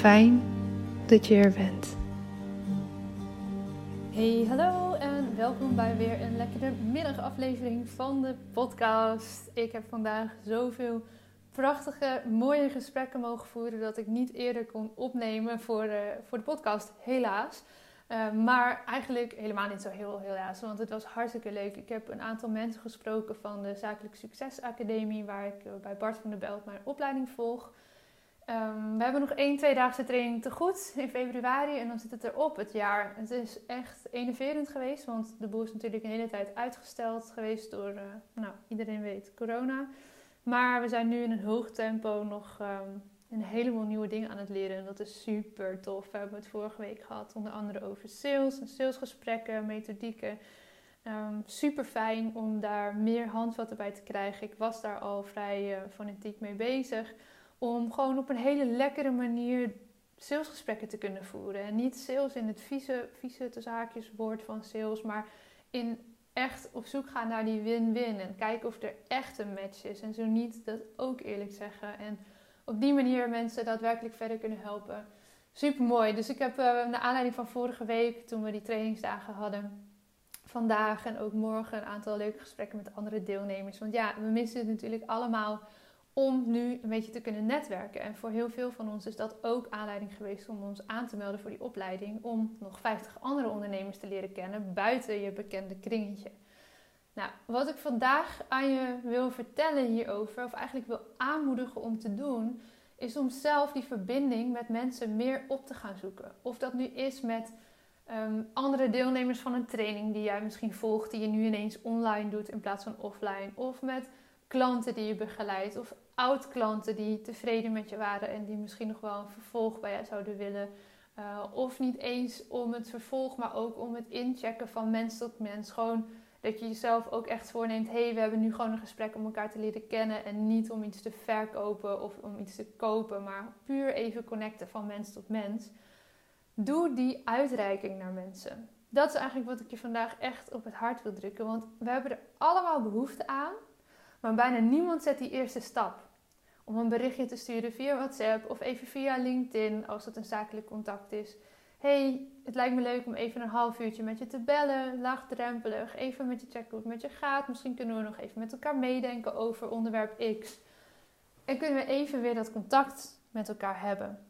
Fijn dat je er bent. Hey, hallo en welkom bij weer een lekkere middagaflevering van de podcast. Ik heb vandaag zoveel prachtige, mooie gesprekken mogen voeren dat ik niet eerder kon opnemen voor de, voor de podcast, helaas. Uh, maar eigenlijk helemaal niet zo heel helaas, want het was hartstikke leuk. Ik heb een aantal mensen gesproken van de Zakelijk Succes Academie, waar ik eh, bij Bart van der Belt mijn opleiding volg. Um, we hebben nog één tweedaagse training te goed in februari en dan zit het erop het jaar. Het is echt enerverend geweest, want de boel is natuurlijk een hele tijd uitgesteld geweest door, uh, nou, iedereen weet, corona. Maar we zijn nu in een hoog tempo nog um, een heleboel nieuwe dingen aan het leren. En dat is super tof. We hebben het vorige week gehad, onder andere over sales en salesgesprekken, methodieken. Um, super fijn om daar meer handvatten bij te krijgen. Ik was daar al vrij uh, fanatiek mee bezig. Om gewoon op een hele lekkere manier salesgesprekken te kunnen voeren. En niet sales in het vieze, vieze zaakjes woord van sales, maar in echt op zoek gaan naar die win-win. En kijken of er echt een match is. En zo niet, dat ook eerlijk zeggen. En op die manier mensen daadwerkelijk verder kunnen helpen. Super mooi. Dus ik heb uh, naar aanleiding van vorige week, toen we die trainingsdagen hadden, vandaag en ook morgen een aantal leuke gesprekken met andere deelnemers. Want ja, we missen het natuurlijk allemaal om nu een beetje te kunnen netwerken. En voor heel veel van ons is dat ook aanleiding geweest om ons aan te melden voor die opleiding. Om nog 50 andere ondernemers te leren kennen buiten je bekende kringetje. Nou, wat ik vandaag aan je wil vertellen hierover, of eigenlijk wil aanmoedigen om te doen, is om zelf die verbinding met mensen meer op te gaan zoeken. Of dat nu is met um, andere deelnemers van een training die jij misschien volgt, die je nu ineens online doet in plaats van offline. Of met klanten die je begeleidt. Of oud-klanten die tevreden met je waren en die misschien nog wel een vervolg bij jou zouden willen. Uh, of niet eens om het vervolg, maar ook om het inchecken van mens tot mens. Gewoon dat je jezelf ook echt voorneemt: hé, hey, we hebben nu gewoon een gesprek om elkaar te leren kennen. En niet om iets te verkopen of om iets te kopen, maar puur even connecten van mens tot mens. Doe die uitreiking naar mensen. Dat is eigenlijk wat ik je vandaag echt op het hart wil drukken. Want we hebben er allemaal behoefte aan, maar bijna niemand zet die eerste stap. Om een berichtje te sturen via WhatsApp of even via LinkedIn als het een zakelijk contact is. hey, het lijkt me leuk om even een half uurtje met je te bellen, laagdrempelig, even met je checken hoe het met je gaat. Misschien kunnen we nog even met elkaar meedenken over onderwerp X. En kunnen we even weer dat contact met elkaar hebben.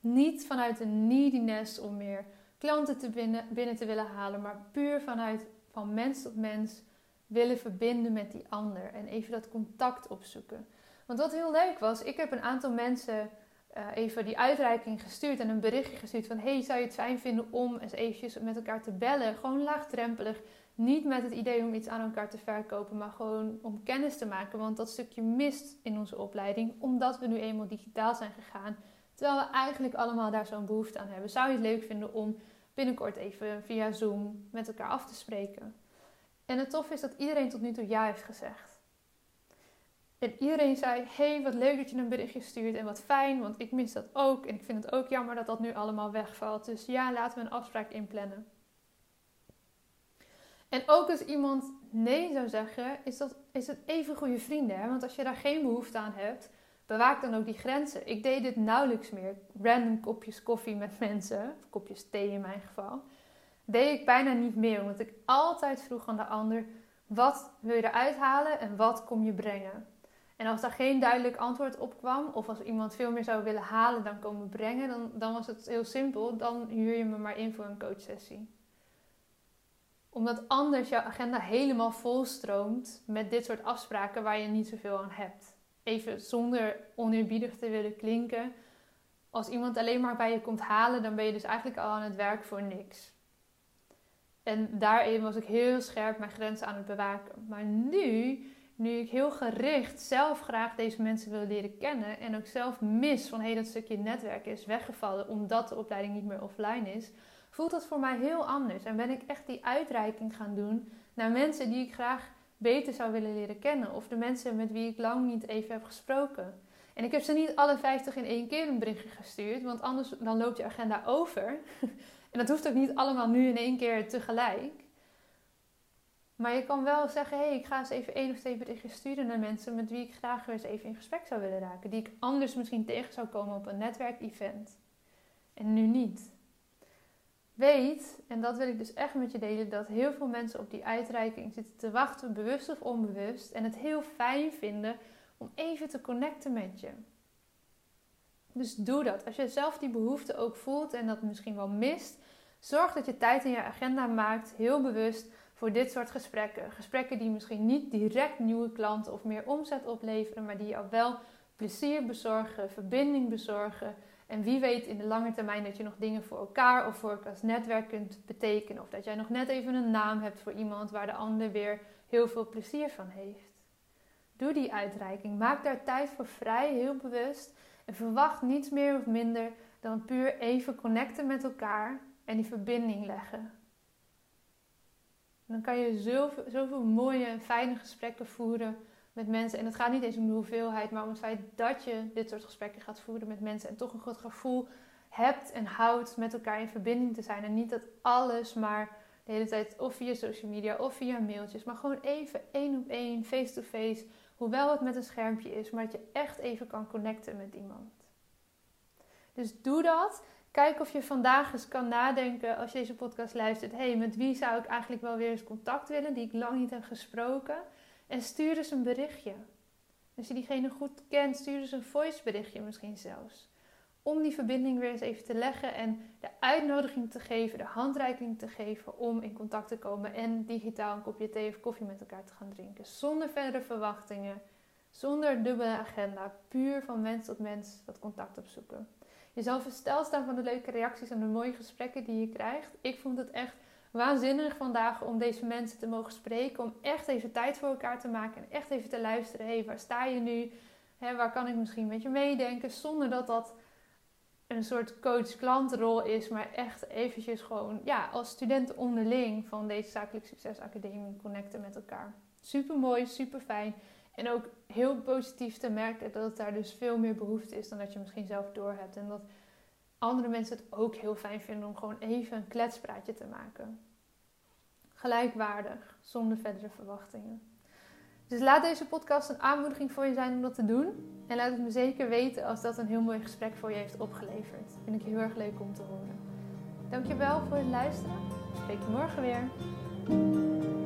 Niet vanuit een neediness om meer klanten te binnen, binnen te willen halen, maar puur vanuit van mens tot mens willen verbinden met die ander en even dat contact opzoeken. Want wat heel leuk was, ik heb een aantal mensen uh, even die uitreiking gestuurd en een berichtje gestuurd van hey, zou je het fijn vinden om eens eventjes met elkaar te bellen? Gewoon laagdrempelig. Niet met het idee om iets aan elkaar te verkopen, maar gewoon om kennis te maken. Want dat stukje mist in onze opleiding, omdat we nu eenmaal digitaal zijn gegaan. Terwijl we eigenlijk allemaal daar zo'n behoefte aan hebben. Zou je het leuk vinden om binnenkort even via Zoom met elkaar af te spreken? En het tof is dat iedereen tot nu toe ja heeft gezegd. En iedereen zei: Hey, wat leuk dat je een berichtje stuurt en wat fijn, want ik mis dat ook. En ik vind het ook jammer dat dat nu allemaal wegvalt. Dus ja, laten we een afspraak inplannen. En ook als iemand nee zou zeggen, is, dat, is het even goede vrienden. Hè? Want als je daar geen behoefte aan hebt, bewaak dan ook die grenzen. Ik deed dit nauwelijks meer. Random kopjes koffie met mensen, kopjes thee in mijn geval. Deed ik bijna niet meer, omdat ik altijd vroeg aan de ander: wat wil je eruit halen en wat kom je brengen? En als daar geen duidelijk antwoord op kwam, of als iemand veel meer zou willen halen dan komen brengen, dan, dan was het heel simpel. Dan huur je me maar in voor een coachsessie. Omdat anders jouw agenda helemaal volstroomt met dit soort afspraken waar je niet zoveel aan hebt. Even zonder oneerbiedig te willen klinken. Als iemand alleen maar bij je komt halen, dan ben je dus eigenlijk al aan het werk voor niks. En daarin was ik heel scherp mijn grenzen aan het bewaken. Maar nu nu ik heel gericht zelf graag deze mensen wil leren kennen en ook zelf mis van hey, dat stukje netwerk is weggevallen omdat de opleiding niet meer offline is, voelt dat voor mij heel anders. En ben ik echt die uitreiking gaan doen naar mensen die ik graag beter zou willen leren kennen. Of de mensen met wie ik lang niet even heb gesproken. En ik heb ze niet alle 50 in één keer een berichtje gestuurd, want anders dan loopt je agenda over. en dat hoeft ook niet allemaal nu in één keer tegelijk. Maar je kan wel zeggen, hé, hey, ik ga eens even één of twee berichtjes sturen naar mensen met wie ik graag weer eens even in gesprek zou willen raken. Die ik anders misschien tegen zou komen op een netwerkevent. En nu niet. Weet, en dat wil ik dus echt met je delen, dat heel veel mensen op die uitreiking zitten te wachten, bewust of onbewust. En het heel fijn vinden om even te connecten met je. Dus doe dat. Als je zelf die behoefte ook voelt en dat misschien wel mist, zorg dat je tijd in je agenda maakt, heel bewust voor dit soort gesprekken. Gesprekken die misschien niet direct nieuwe klanten of meer omzet opleveren, maar die jou wel plezier bezorgen, verbinding bezorgen. En wie weet in de lange termijn dat je nog dingen voor elkaar of voor elkaar als netwerk kunt betekenen. Of dat jij nog net even een naam hebt voor iemand waar de ander weer heel veel plezier van heeft. Doe die uitreiking. Maak daar tijd voor vrij, heel bewust. En verwacht niets meer of minder dan puur even connecten met elkaar en die verbinding leggen dan kan je zoveel, zoveel mooie en fijne gesprekken voeren met mensen. En het gaat niet eens om de hoeveelheid, maar om het feit dat je dit soort gesprekken gaat voeren met mensen. En toch een goed gevoel hebt en houdt met elkaar in verbinding te zijn. En niet dat alles maar de hele tijd of via social media of via mailtjes. Maar gewoon even één op één, face-to-face. Hoewel het met een schermpje is, maar dat je echt even kan connecten met iemand. Dus doe dat. Kijk of je vandaag eens kan nadenken als je deze podcast luistert. Hé, hey, met wie zou ik eigenlijk wel weer eens contact willen die ik lang niet heb gesproken? En stuur eens een berichtje. Als je diegene goed kent, stuur eens een voice berichtje misschien zelfs. Om die verbinding weer eens even te leggen en de uitnodiging te geven, de handreiking te geven om in contact te komen en digitaal een kopje thee of koffie met elkaar te gaan drinken. Zonder verdere verwachtingen, zonder dubbele agenda, puur van mens tot mens dat contact opzoeken. Je zal versteld staan van de leuke reacties en de mooie gesprekken die je krijgt. Ik vond het echt waanzinnig vandaag om deze mensen te mogen spreken. Om echt even tijd voor elkaar te maken en echt even te luisteren. Hey, waar sta je nu? waar kan ik misschien met je meedenken? Zonder dat dat een soort coach-klantrol is, maar echt eventjes gewoon ja, als studenten onderling van deze Zakelijk Succes Academie connecten met elkaar. Super mooi, super fijn. En ook heel positief te merken dat het daar dus veel meer behoefte is dan dat je misschien zelf doorhebt. En dat andere mensen het ook heel fijn vinden om gewoon even een kletspraatje te maken. Gelijkwaardig, zonder verdere verwachtingen. Dus laat deze podcast een aanmoediging voor je zijn om dat te doen. En laat het me zeker weten als dat een heel mooi gesprek voor je heeft opgeleverd. Vind ik heel erg leuk om te horen. Dankjewel voor het luisteren. Spreek je morgen weer.